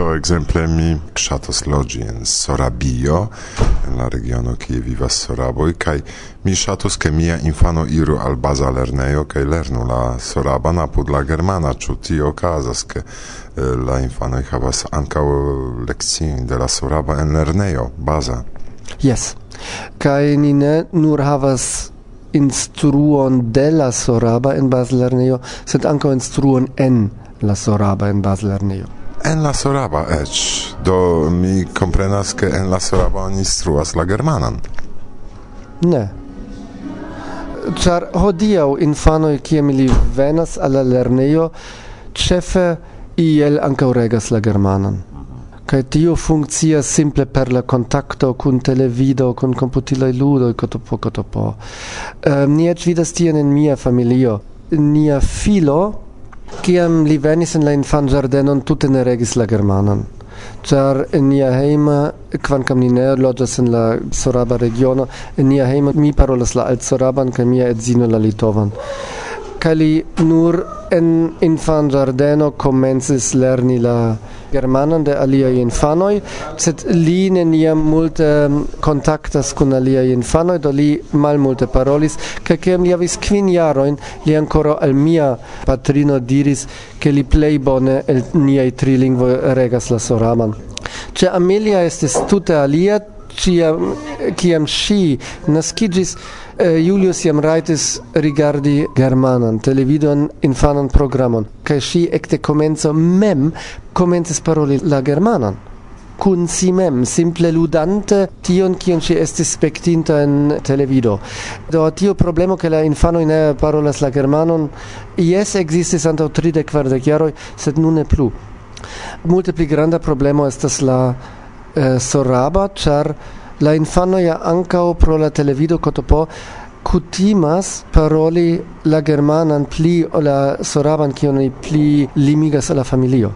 Do exemple mi ŝatas loĝi en Sorabio, en la regiono kie vivas Soraboj kaj mi ŝatus ke mia infano iru al baza lernejo kaj lernu la soraban apud la germana, ĉu tio okazas ke eh, la infanoj havas ankaŭ lekciojn de la soraba en lernejo baza. Yes. Kaj ni ne nur havas instruon de la soraba en bazlernejo, sed ankaŭ instruon en la soraba en bazlernejo en la Soraba ec, do mi comprenas che en la Soraba oni struas la germanan. Ne. Ĉar hodiaŭ infanoj kiam ili venas al la lernejo ĉefe iel ankaŭ regas la germanan. Kaj tio funkcias simple per la kontakto kun televido, kun komputilaj ludoj, kotopo, kotopo. Um, ni eĉ vidas tion en mia familio. Nia filo Kiam li venis en la infanĝardenon tute ne regis la germanan. Ĉar en nia hejma, kvankam ni ne loĝas en la soraba regiono, en nia hejma mi parolas la altsoraban kaj mia edzino la litovan kaj li nur en infanĝardeno komencis lerni la germanan de aliaj infanoj, sed li neniam multe mm, kontaktas kun aliaj infanoj, do li malmulte parolis, kaj kiam li havis kvin jarojn, li ankoraŭ al mia patrino diris, ke li plej bone el niaj tri lingvoj regas la soraman. Ĉe Amelia estis tute alia, ciam, kiam ŝi naskiĝis, Eh, Julius jam raitis rigardi germanan televidon infanan programon. Kaj ŝi ekde komenco mem komencis paroli la germanan. Kun si mem simple ludante tion kion ŝi estis spektinta en televido. Do tio problemo ke la infanoj ne parolas la germanon jes ekzistis antaŭ tridek kvardek jaroj sed nun ne plu. Multe pli granda problemo estas la eh, soraba ĉar la infano ja ancao pro la televido kotopo kutimas paroli la germanan pli o la soraban kion ni pli limigas al la familio.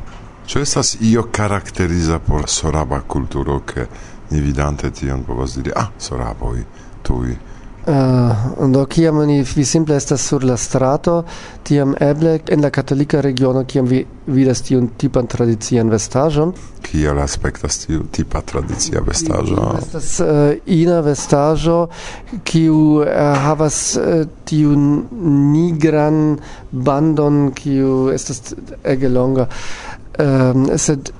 Ĉu estas io karakteriza por soraba kulturo ke ni vidante tion povas diri ah soraboj tuj Uh, do kiam ni vi simple estas sur la strato, tiam eble en la katolika regiono kiam vi vidas tiun tipan tradician vestaĵon. Kiel aspektas tiu tipa tradicia vestaĵo? Estas uh, ina vestaĵo kiu uh, havas uh, tiun nigran bandon kiu estas ege longa. Um, sed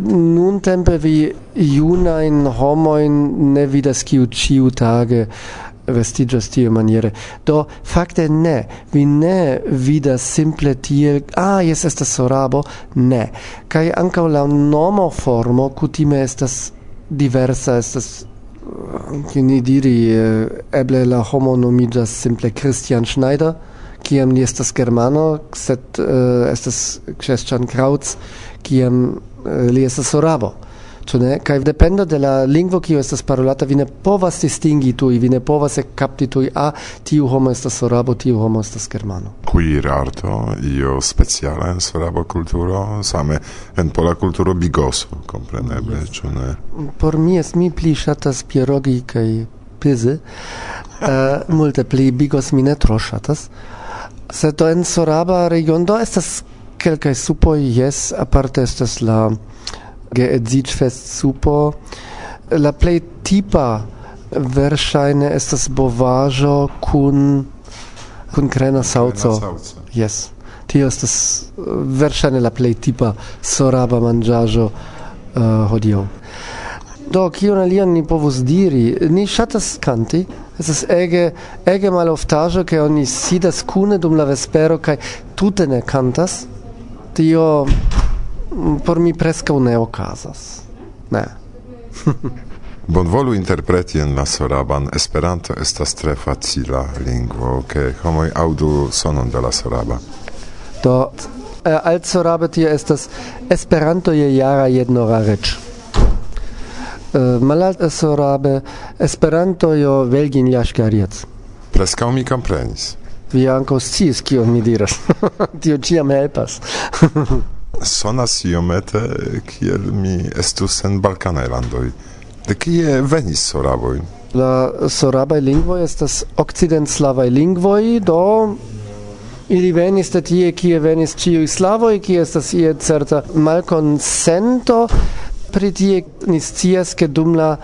nun tempe vi junain homoin ne vidas kiu ciu tage vestigas tie maniere. Do fakte ne. Vi ne vidas simple tiel ah jes estas sorabo ne. Kai ankaŭ la nomo formo cutime estas diversa estas che ni diri eh, eble la homo nomigas simple Christian Schneider kiam li estas germano sed uh, estas Christian Krautz kiam uh, li estas sorabo ĉu ne? Kaj dependo de la lingvo kiu estas parolata, vi ne povas distingi tuj, vi ne povas ekkapti tuj, a tiu homo estas sorabo, tiu homo estas germano. Quir arto io speciala en sorabo kulturo, same en pola kulturo bigoso, kompreneble, yes. ĉu ne? Por mi es mi pli ŝatas pierogi kaj pizy, uh, eh, multe pli bigos mi ne tro ŝatas. Sed en soraba regiono estas kelkaj supoj, jes, aparte estas la geedziĝfest supo la plej tipa verŝajne estas bovajo kun kun krena sauzo. Yes. tio estas eh, verscheine la play tipa soraba mangiajo uh, eh, hodio. do kion alian ni povus diri ni shatas kanti es ege ege maloftaĵo ke oni sidas kune dum la vespero kai tute ne kantas tio por mi preskaŭ ne okazas. Ne. Bonvolu interpreti en la soraban. Esperanto estas tre facila lingvo, ke homoj aŭdu sonon de la soraba. Do äh, al sorabe tie estas Esperanto je jara jednora reč. Äh, Malalt sorabe Esperanto jo velgin jaŝkariec. Preskaŭ mi komprenis. Vi ankaŭ sciis kion mi diras. Tio ĉiam helpas. sonas iomete kiel mi estus en Balkanaj landoj. De kie venis soraboj? La sorabaj lingvoj estas okcidentslavaj lingvoj, do ili venis de tie, kie venis ĉiuj slavoj, kie estas ie certa malkonsento pri tie ni scias, ke dum la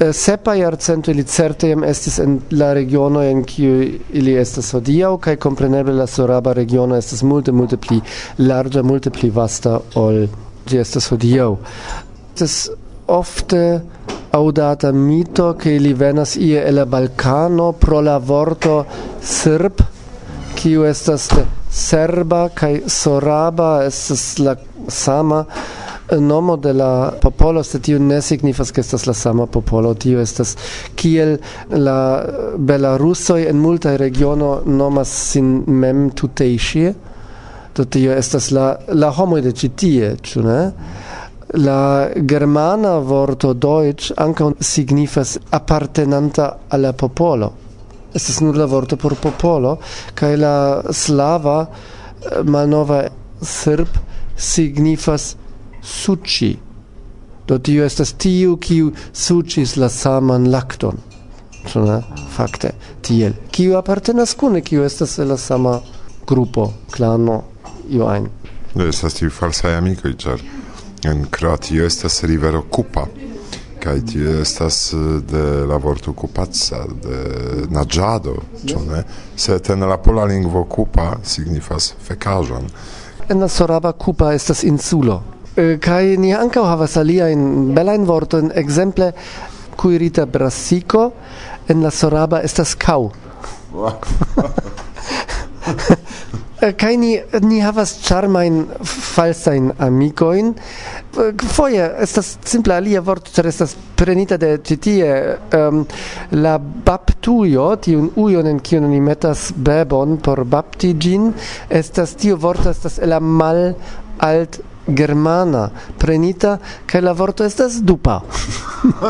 Eh, sepa jarcento ili certe jam estis en la regiono en kiu ili estas hodiaŭ kaj kompreneble la soraba regiono estas multe multe pli larĝa multe pli vasta ol ĝi estas hodiaŭ. Estas ofte audata mito ke ili venas ie el la Balkano pro la vorto srp kiu estas serba kaj soraba estas la sama nomo de la popolo se tiu ne signifas ke estas la sama popolo. Tio estas kiel la belarusoj en multaj regiono nomas sin mem tutejŝie. Do tio estas la la homoj de ĉi tie ĉu ne? La germana vorto deutsch ankaŭ signifas appartenanta alla popolo es nur la vorto por popolo kai la slava eh, malnova serb signifas suci. Do tio estas tiu, kiu sucis la saman lakton. Ĉu? Fakte, tiel. Kiu apartenas kune, kiu estas la sama grupo, klano, io ein. Do estas tiu falsaj amikoj, ĉar en Kroatio estas rivero Kupa kaj tio estas eh, de la vorto kupaca, de naĝado, ĉu ne? Sed en la pola lingvo kupa signifas fekaĵon. En la Soraba Kupa estas insulo, Eh, Kaj ni ankaŭ havas aliajn belajn vortojn, ekzemple kuirita brasiko en la soraba estas kau. kai ni, ni havas charmain falsain amicoin. Eh, foje estas simple alia vorto, ĉar estas prenita de citie um, la baptujo, tiun ujon en kiun ni metas bebon por baptigin estas tiu vorto estas la mal alt germana prenita kaj la vorto estas dupa.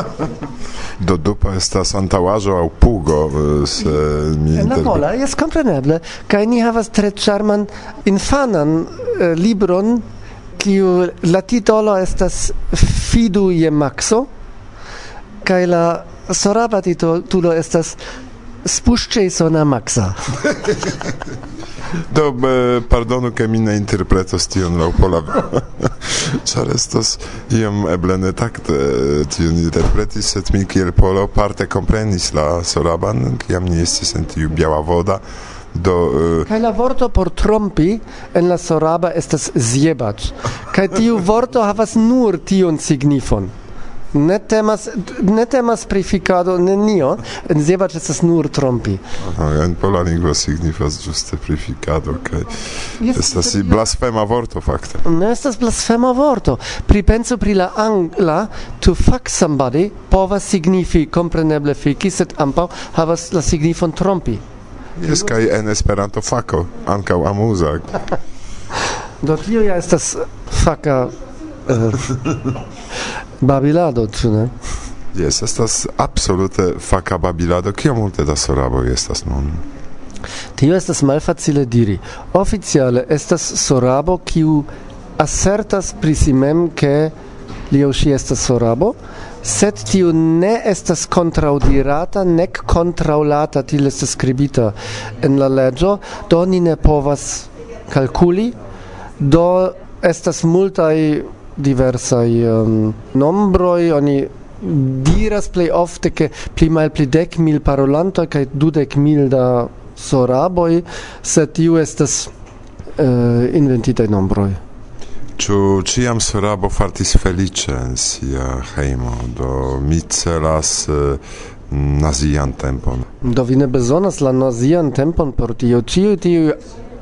Do dupa estas antaŭaĵo aŭ pugo eh, se mi En La pola jest kompreneble kaj ni havas tre ĉarman infanan eh, libron kiu la titolo estas Fidu je Maxo kaj la soraba titolo estas Spuszczej sona Maxa. Do, pardonu, ke mi ne interpretos tion laŭ pola, ĉar estos iom eble ne takte eh, tion interpretis, sed mi kiel polo parte komprenis la soraban, kiam ni estis en tiu biała voda. do uh... kaj la vorto por trompi en la soraba estas zjebać kaj tiu vorto havas nur tion signifon. Ne temas ne temas pri fikado nenio, zjeba estas nur trompi. Aha, en pola lingvo signifas ĝuste pri fikado kaj estas blasfema vorto fakte. Ne estas blasfema vorto. pri penso pri la angla to fuck somebody povas signifi kompreneble fiki, sed ambaŭ havas la signifon trompi. Jes kaj en Esperanto fako ankaŭ amuza. Do tio ja estas faka Eh, babilado, ĉu ne? Jes, estas absolute faka babilado. Kio multe da soraboj estas nun? Tio estas malfacile diri. Oficiale estas sorabo kiu asertas pri si mem ke li aŭ ŝi estas sorabo, sed tiu ne estas kontraŭdirata nek kontraŭlata tiel estas skribita en la leĝo, do ni ne povas kalkuli, do estas multaj diversai um, nombroi oni diras plei ofte che pli malpli dec mil parolantoj kaj dudek mil da soraboi, sed tiu estas eh, uh, inventitaj nombroi. Ciu ciam sorabo fartis felice in sia heimo, do mi celas uh, nazian tempon. Do vi ne bezonas la nazian tempon por tio. Ciu tiu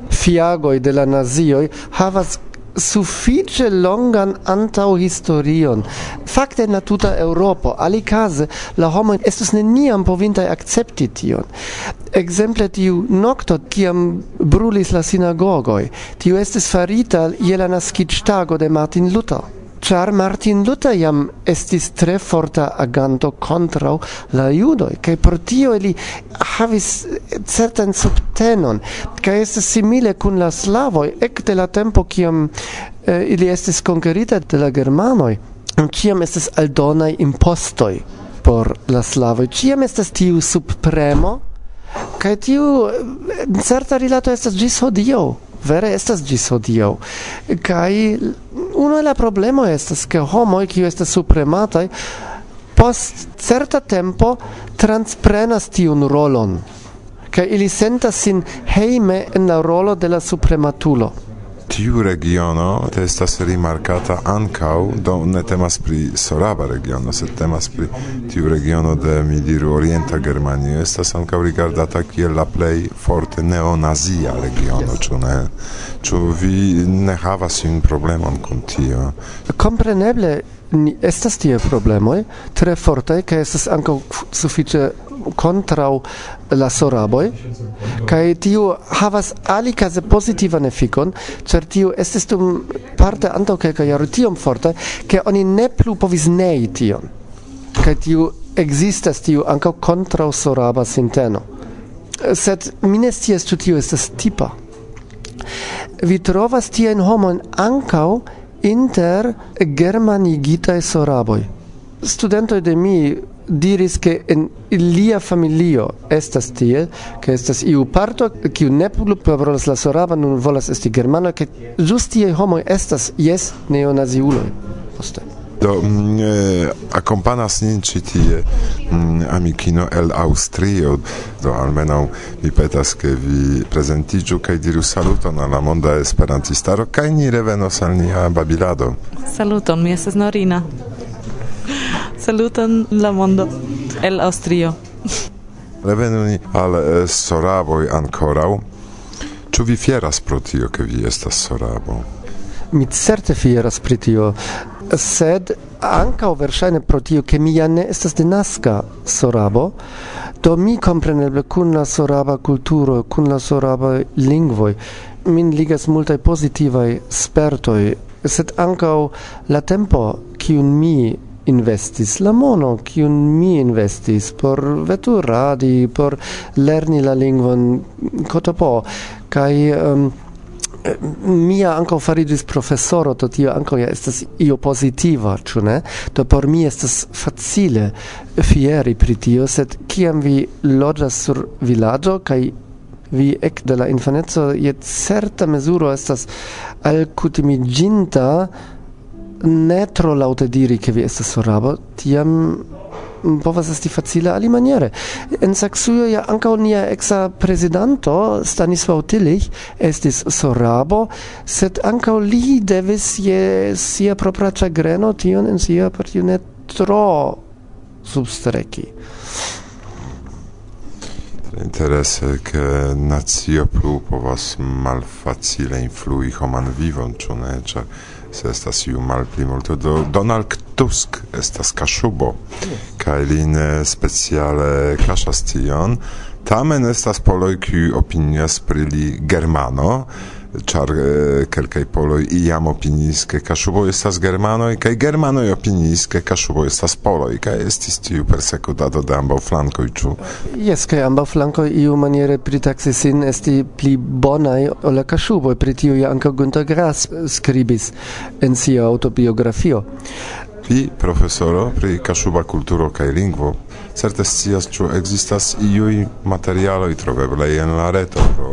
fiagoi de la nazioi havas suffice longan antau historion. Fakte na la tuta Eŭropo alikaze la homo estus neniam povintai accepti tion. Exemple tiu nocto, ciam brulis la sinagogoj. Tiu estis farita je la naskiĝtago de Martin Luther. Char Martin Luther jam estis tre forta aganto contra la judoi, kaj pro tio ili havis certan subtenon kaj estas simile kun la slavoi, ec de la tempo kiam eh, ili estis conquerita de la germanoi, ciam estis aldonai impostoi por la slavoi, ciam estas tiu subpremo kaj tiu eh, certa rilato estas gis hodio, vere estas gis hodio, kaj uno la problema estas ke homoj kiu estas supremataj post certa tempo transprenas tiun rolon kaj ili sentas sin hejme en la rolo de la suprematulo tiu regiono estas rimarkata ankaŭ do ne temas pri Soraba regiono sed temas pri tiu regiono de mi diru orienta Germanio. Estas ankaŭ rigardata kiel la plej forte neonazia regiono ĉu ne? Ĉu vi ne havas un problemon kun tio? Kompreneble estas tie problemoj tre fortaj kaj estas ankaŭ sufiĉe contrau la soraboj kai tio havas alikaze positivan efikon cer tio estes tum parte anto ke jaroj tiom forte ke oni ne plu povis nei tion. Kai tio existas tio ankaŭ kontraŭ soraba sinteno. Sed minesties ne ĉu tio estas tipa. Vi trovas tiajn homon ankaŭ inter germanigitaj soraboj studentoj de mi diris che in ilia familio estas tiel che estas iu parto kiu ne plu parolas la soravan nun volas esti germana che justie homo estas jes neonaziuloj poste. Do mm, eh, akompanas nin ci tie mm, amikino el Austrio, do almenaŭ mi petas ke vi presentigiu kaj diru saluton al la monda esperantistaro kaj ni revenos al nia babilado. Saluton mi estas Norina. Saluton la mondo el Austrio. Revenu ni al eh, Soraboj ankoraŭ. Ĉu vi fieras pro tio, ke vi estas Sorabo? Mi certe fieras pri tio, sed ankaŭ verŝajne pro tio, ke mi ja ne estas denaska Sorabo, do mi kompreneble kun la Soraba kulturo, kun la Soraba lingvoj min ligas multaj pozitivaj spertoj, sed ankaŭ la tempo kiun mi investis la mono kiun mi investis por veturadi por lerni la lingvon kotopo kaj um, mia anko faridis profesoro to tio anko ja estas io positiva ĉu ne? To por mi estas facile fieri pri tio sed kiam vi loĝas sur vilaĝo kaj vi ek de la infaneco je certa mezuro estas alkutimiĝinta ne tro laute diri che vi estas sorabo, tiam povas esti facile alimaniere. En Saxujo ja ankaŭ nia exa prezidanto Stanisław Tillich estis sorabo, sed ankaŭ li devis je sia propra ĉagreno tion en sia partio ne tro substreki. interesse che nazio plu povas malfacile influi homan vivon, ĉu ne? Ĉar se estas iu malpli multo do Donald Tusk estas kaŝubo kaj li ne speciale kaŝas tion. Tamen estas poloj kiuj opinias pri li germano char eh, kelkaj poloj iam opiniis ke kashubo estas germanoj kaj germanoj opiniis ke kashubo estas poloj kaj estis tiu persekutado de ambaŭ flankoj ĉu? Jes kaj ambaŭ flankoj iumaniere pritaksis sin esti pli bonaj ol la kashuboj pri tiu ja ankaŭ Gunter Grass skribis en sia autobiografio. Vi, profesoro, pri Kaszuba kulturo kaj lingvo, certe scias, ĉu ekzistas iuj materialoj troveblaj en la reto pro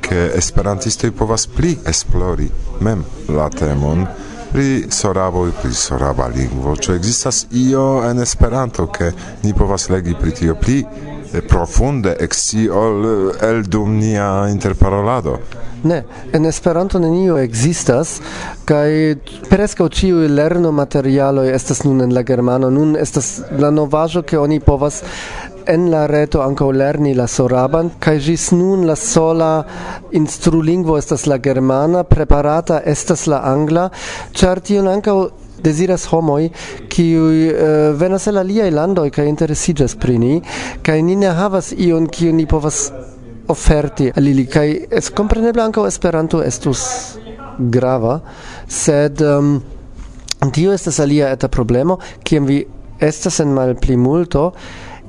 che esperantistoj povas pli esplori mem la temon pri soraboj, pri soraba lingvo. Ĉu ekzistas io en Esperanto, ke ni povas legi pri tio pli profunde exi ol el dum nia interparolado? Ne, en Esperanto nenio ekzistas kaj preskaŭ ĉiuj lernomaterialoj estas nun en la germano. Nun estas la novaĵo, ke oni povas en la reto ankaŭ lerni la soraban kaj ĝis nun la sola instrulingvo estas la germana, preparata estas la angla, ĉar tion ankaŭ desiras homoj kiuj uh, venas el aliaj landoj kaj interesiĝas pri ni kaj ni ne havas ion kiu ni povas oferti al ili. Kaj es kompreneble ankaŭ Esperanto estus grava sed um, tio estas alia eta problemo kiam vi estas en malplimulto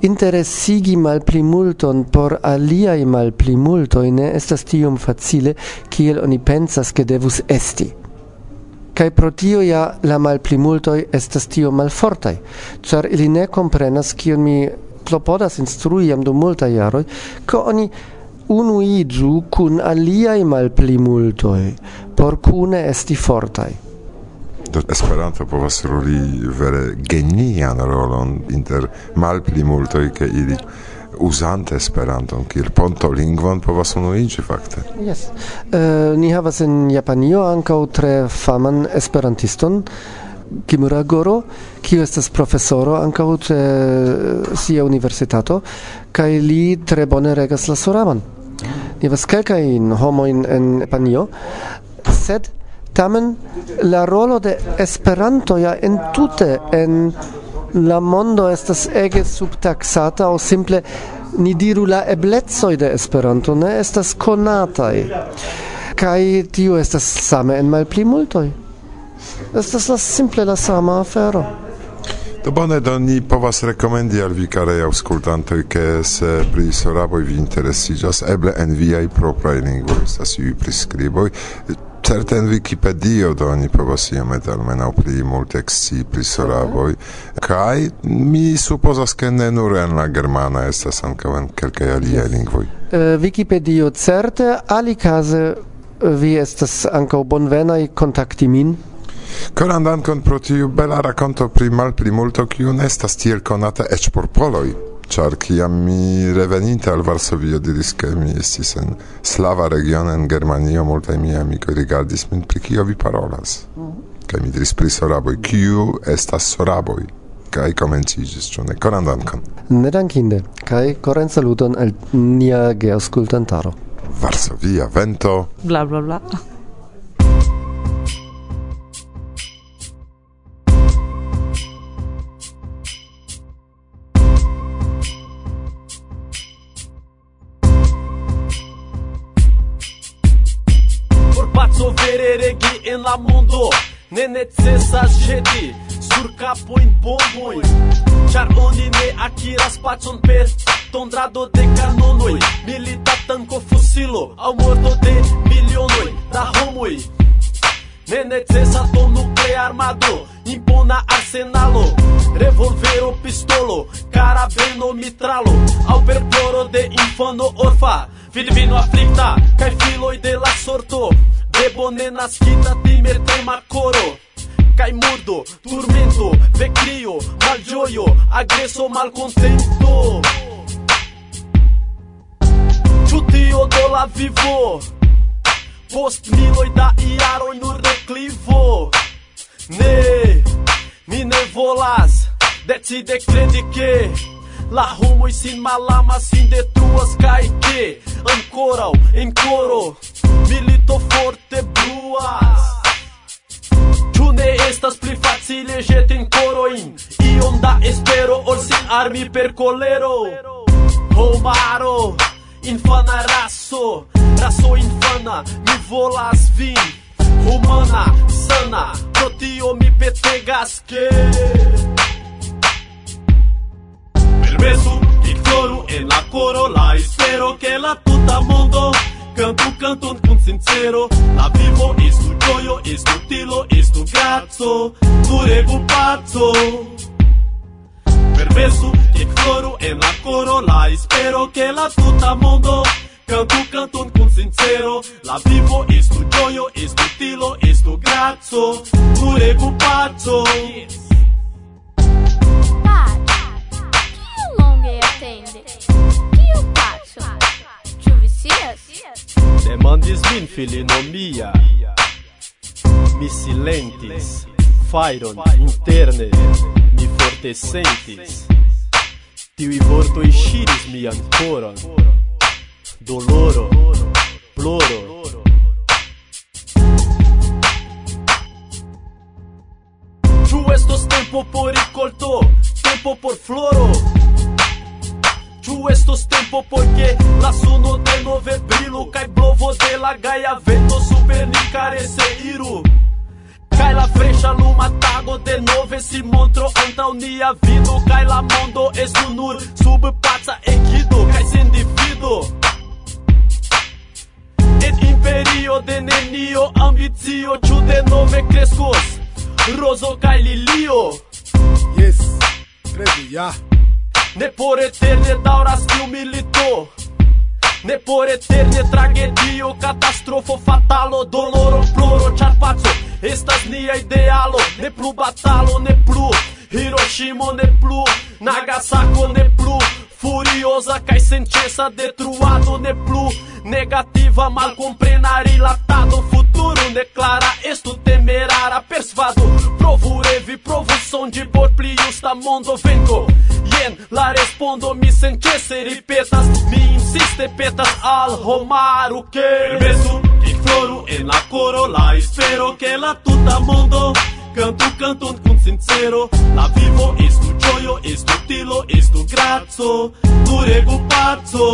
interesigi malplimulton por aliaj malplimultoj ne estas tiom facile kiel oni pensas ke devus esti. Kai pro tio ja la malplimultoj estas tio mal fortai char ili ne comprenas kion mi klopodas instrui jam dum multaj jaroj ko oni unuiĝu kun aliaj malplimultoj por kune esti fortai Do Esperanto povas roli vere genian rolon inter malpli multoj ke ili usante Esperanton kiel ponto lingvon povas unuiĝi fakte. Yes. Uh, ni havas en Japanio ankaŭ tre faman Esperantiston Kimura Goro, kiu estas profesoro ankaŭ ĉe eh, sia universitato kaj li tre bone regas la suraman. Ni havas kelkajn homojn en Japanio, sed Tamen la rolo de Esperanto ja entute en la mondo estas ege subtaxata aŭ simple ni diru la eblecoj de Esperanto ne estas konataj. Kaj tio estas same en malpli multoj. Estas la simple la sama afero. Do bone do ni povas rekomendi al vi karaj auskultantoj, ke se pri soraboj vi interesiĝas eble en viaj propraj lingvoj estas iuj priskriboj Certe en Wikipedio do oni povas iomete almenaŭ pli multe exci pri solaboj kai mi supposas che ne nur en la germana estas ankaŭ en kelkaj aliaj yes. lingvoj. Uh, Wikipedio certe alikaze eh, vi estas ankaŭ bonvenaj kontakti min. Koran dankon pro tiu bela rakonto pri malplimulto, kiu nestas tiel konata eĉ por poloj char kiam mi reveninte al Varsovio diris ke mi estis en slava regiono en Germanio, multaj miaj amikoj rigardis min pri kio vi parolas. Mm -hmm. Kaj mi diris pri soraboj, kiu estas soraboj? Kaj komenciĝis, ĉu ne? Koran dankon. Ne dankinde, kaj koran saluton al nia geaŭskultantaro. Varsovia vento. Bla bla bla. Nenetzesas jedi, surkapoin bomboi ne akiras patson per Tondrado de canonoi. Militatanko fusilo Ao morto de milionoi. Da homoi Nenetzes atom nuclear armado Impona arsenalo. Revolver o pistolo Carabeno mitralo. Ao perploro de infano orfa. Filipino aflicta Caifilo e de la sorto. Deboné nas Timer tem macoro. Caimurdo, crio, mal joio, agresso, malcontento. Chutio do la vivo. Post miloj da aro no reclivo. Ne, me ne de ti credi que La e sin malama sin assim, detruas kaj ke ankoraŭ en koro. milito forte bruas Ĉu ne estas pli facile ĵeti korojn iom da espero ol sin armi per kolero Homaro, infana raso, raso infana, mi volas vin. Humana, sana, pro tio mi petegas que Permesu, ignoru en la coro la espero que la tuta mondo Canto canton con sincero La vivo estu gioio, estu tilo, estu grazzo Tu pazzo Perverso che coro en la coro La espero che la tuta mondo Canto canton con sincero La vivo estu gioio, estu tilo, estu grazzo Tu pazzo yes. Dad, que longa atende? Que eu passo? scias? Demandis min filino mia. Mi silentis Fajron interne Mi forte sentis. Tiui vortoi ŝiris mian koron. Doloro Ploro. Ĉu estos tempo por rikolto Tempo por floro? Ĉu estos tempo por ke la suno denove brilu kaj blovo de la gaja vento super ni karese iru? Kaj la freŝa luma tago denove si montro antaŭ nia vido kaj la mondo estu nur sub paca ekido kaj sendivido. En imperio de nenio ambicio ĉu denove kreskos rozo kaj lilio? Yes, tre ja. Ne por eterne dauras tiu milito. Ne por eterne tragedio, catastrofo, fatalo, doloro, ploro, char paco estas nia idealo Ne plu batalo, ne plu. Hiroshima, ne plu Nagasako, ne plu. Furiosa kai sentença detruado ne plu Negativa mal comprenari latado. Futuro declara estu temerara Persvado provu revi provu son de por pli justa mondo vengo Jen la respondo mi sentença ripetas Mi insiste petas al Romaru que Permesso que floro en la coro La espero que la tuta mondo Canto canton con sincero La vivo estu gioio, estu tilo, estu grazzo Durego pazzo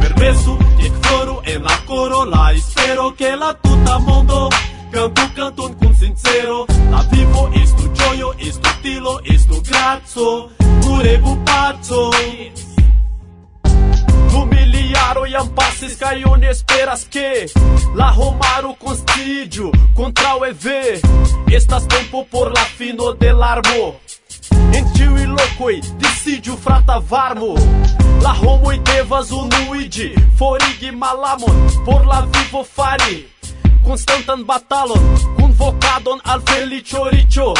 Permesso, tiec floru en la coro La espero che la tuta mondo. Canto canton con sincero La vivo estu gioio, estu tilo, estu grazzo Durego pazzo Du miliaro iam passis Kai on esperas que La Romaro constidio Contra o EV Estas tempo por la fino del armo En tiui locoi Decidio frata varmo. La homoi devas unuigi Forigi malamon. Por la vivo fari Constantan batalon. Convocadon al felicio ricio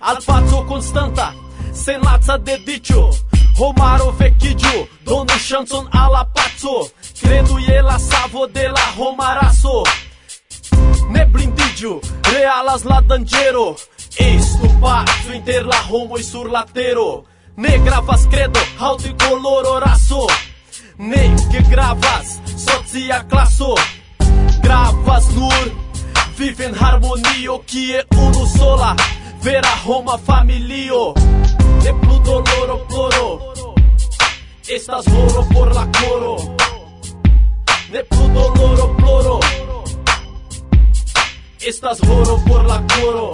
Al pazzo constanta Sen lazza dedicio Homaro vekidio, donu chanson al pazzo paco, kredu je la savo de la homaraso. Ne blindiĝu, realas la dangero estu pazzo inter la homoj sur latero. Ne gravas credo, aŭ color raso, ne que gravas socia classo Gravas nur vive en harmonio Que é uno sola vera homa familio. de Pluto Loro Coro. Estás oro por la coro. De Pluto Loro Coro. Estás oro por la coro.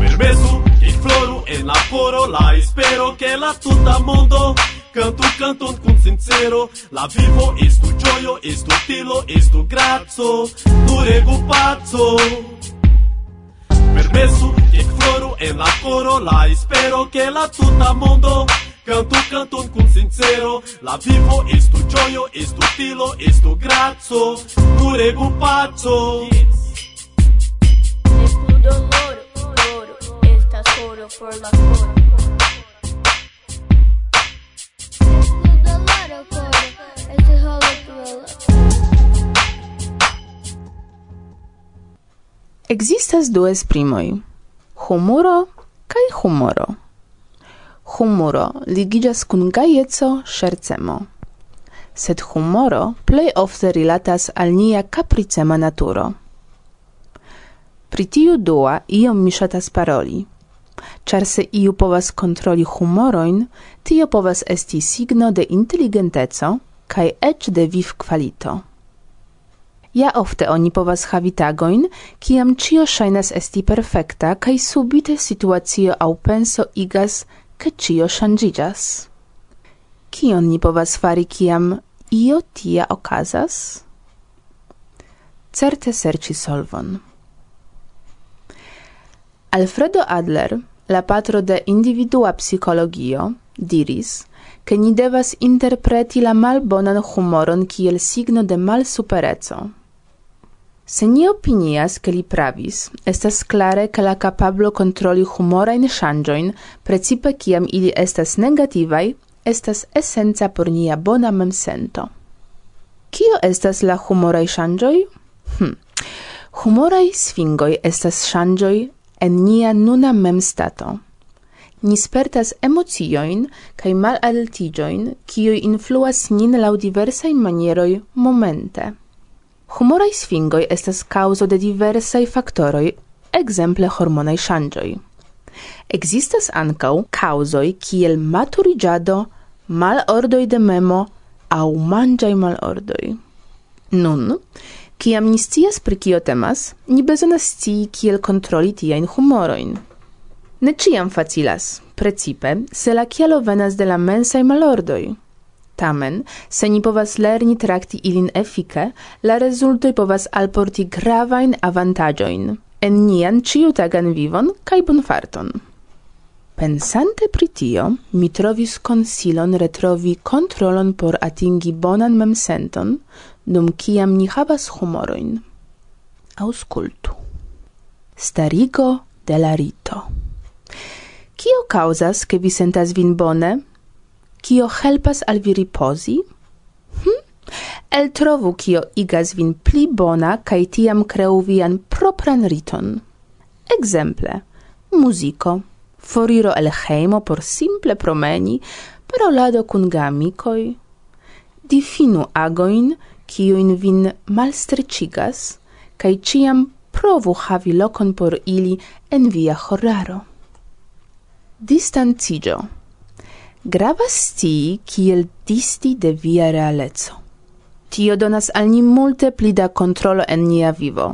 Permeso que floro en la coro. La espero que la tuta mundo. Canto, canto con sincero. La vivo, es tu gioio, es tu tilo, es grazo. Pazzo. Permesso coro en la coro la espero que la tuta mondo Canto canton cum sincero La vivo estu gioio, estu tilo, estu grazzo Curego pazzo yes. Escudo dolor, loro, estas coro por la coro Escudo dolor, coro, este holo por la Existas du esprimoj humuro kai humoro. Humuro ligigas kun gajeco, schercemo. Sed humoro plej ofte rilatas al nia kapricema naturo. Pri tiu dua iom mi ŝatas paroli. Ĉar se iu povas kontroli humorojn, tio povas esti signo de inteligenteco kaj eĉ de viv kvalito. Ja ofte oni povas havi tagoin, kiam cio ŝajnas esti perfekta kaj subite situacio aŭ penso igas, ke cio ŝanĝiĝas. Kion ni povas fari kiam io tia okazas? Certe serĉi solvon. Alfredo Adler, la patro de individua psikologio, diris, che ni devas interpreti la malbonan humoron kiel signo de malsupereco. Se ni opinias che li pravis, estas clare che la capablo controli humorain shangioin, precipe ciam ili estas negativai, estas essenza por nia bona memsento. Kio estas la humorai shangioi? Hm. Humorai sfingoi estas shangioi en nia nuna memstato. Ni spertas emocioin mal malaltigioin, kioj influas nin lau diversai manieroj momente humorai sfingoi estas causo de diversai faktoroj, exemple hormonai shangioi. Ekzistas ancau causoi kiel mal malordoj de memo au manĝaj malordoj. Nun, kiam ni scias pri kio temas, ni bezonas scii kiel kontroli tiajn humoroin. Ne ciam facilas, precipe se la kialo venas de la mensaj malordoi. – Tamen, se ni povas lerni trakti ilin efike, la rezultoj povas alporti gravajn avantaĝojn en nian ĉiutagan vivon kaj bonfarton. Pensante pri tio, mi trovis konsilon retrovi kontrolon por atingi bonan memsenton, dum kiam ni havas humorojn. Aŭskultu. Starigo de la rito. Kio causas, che vi sentas vin bone, kio helpas al vi riposi? Hm? El trovu kio igas vin pli bona kaj tiam kreu vian propran riton. Ekzemple, muziko, foriro el hejmo por simple promeni, parolado kun gamikoj. Difinu agojn, kiujn vin malstreĉigas, kaj ĉiam provu havi lokon por ili en via horaro. Distanciĝo Gravas sti kiel disti de via realezo. Tio donas al ni multe pli da controllo en nia vivo.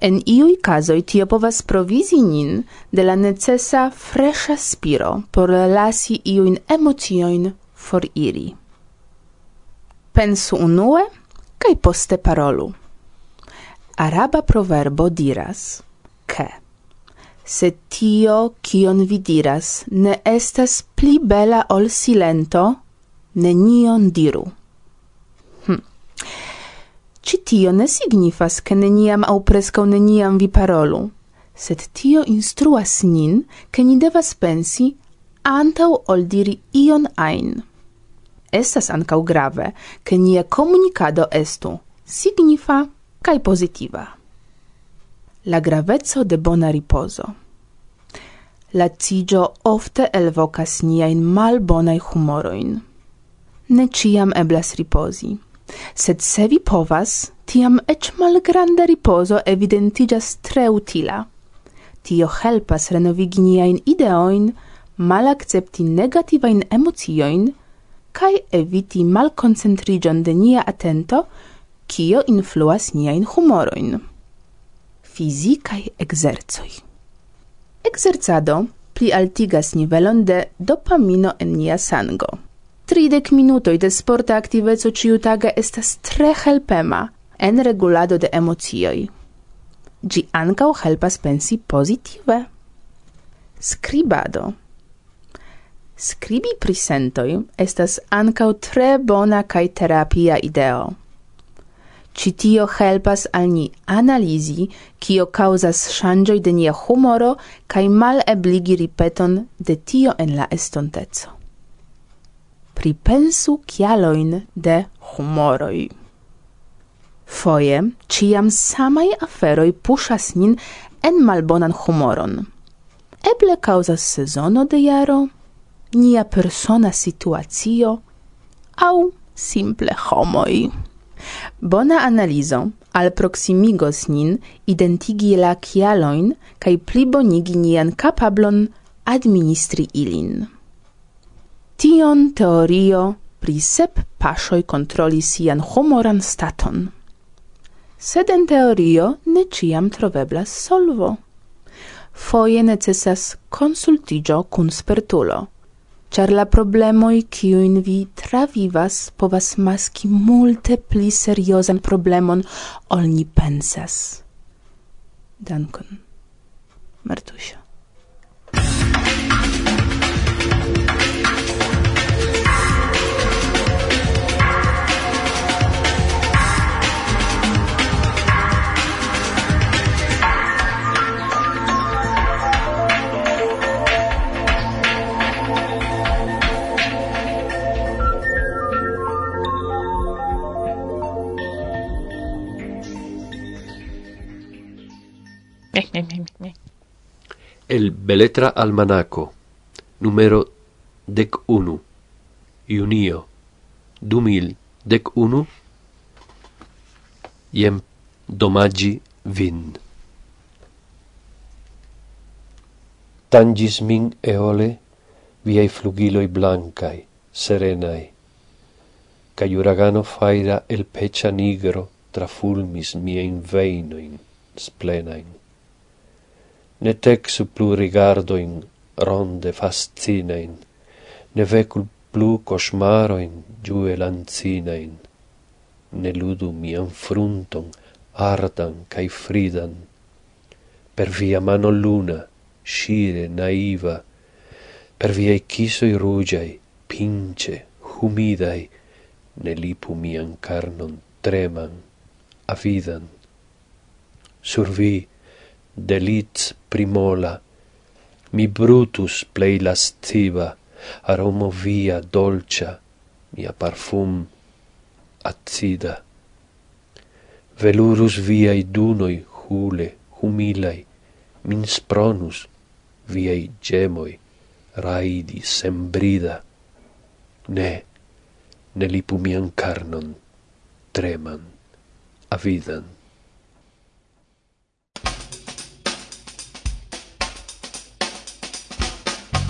En iui casoi tio povas provisi nin de la necessa fresha spiro por lasi iuin emocioin for iri. Pensu unue kai poste parolu. Araba proverbo diras ke se tio, kion vi diras, ne estas pli bela ol silento, nenion diru. Hm. Ci tio ne signifas, ke neniam au prescau neniam vi parolu, sed tio instruas nin, ke ni devas pensi antau ol diri ion ain. Estas ancau grave, ke nia comunicado estu signifa cae positiva la gravezzo de bona riposo. Lacigio ofte elvocas niain mal bonai humoroin. Ne ciam eblas riposi, sed se vi povas, tiam ec mal grande riposo evidentigas tre utila. Tio helpas renovigi niain ideoin, mal accepti negativain emocioin, cae eviti mal concentrigion de nia atento, kio influas nia in humoroin. Fizikaj ekzercoj. Ekzercado plialtigas nivelon de dopamino en nia sango. Tridek minutoj de sporta aktiveco ĉiutage estas tre helpema en regulado de emocioj. Ĝi ankaŭ helpas pensi pozitive. Skribado. Skribi pri sentoj estas ankaŭ tre bona kaj terapia ideo. Citio helpas al ni analizi kio causas shangioi de nia humoro kai mal ebligi ripeton de tio en la estonteco. Pripensu kialoin de humoroi. Foje, ciam samai aferoi pushas nin en malbonan humoron. Eble causas sezono de jaro, nia persona situacio, au simple homoi. Bona analizo al proximigos nin identigi la kialoin kai plibonigi nian kapablon administri ilin. Tion teorio pri sep pasoi kontroli sian humoran staton. Sed en teorio ne ciam troveblas solvo. Foje necessas consultigio cun spertulo char la problemoi kiujn vi travivas povas maski multe pli seriozan problemon ol ni pensas. Dankon. Martusia. El Beletra Almanaco, numero dec unu, junio, du mil dec unu, iem domagi vin. Tangis min eole viei flugiloi blancai, serenai, cai uragano faida el pecha nigro trafulmis miein veinoin splenain ne texu plu rigardoin ronde fascinein, ne vecul plu cosmaroin giue lancinein, ne ludu mian frunton ardan cae fridan, per via mano luna, scire naiva, per viei chisoi rugiai, pince, humidai, ne lipu mian carnon treman, avidan. Sur vi, delit primola, mi brutus plei lastiva, aromo via dolcia, mia parfum acida. Velurus viai dunoi hule, humilai, min spronus viai gemoi, raidi sembrida. Ne, ne lipu mian carnon, treman, avidan.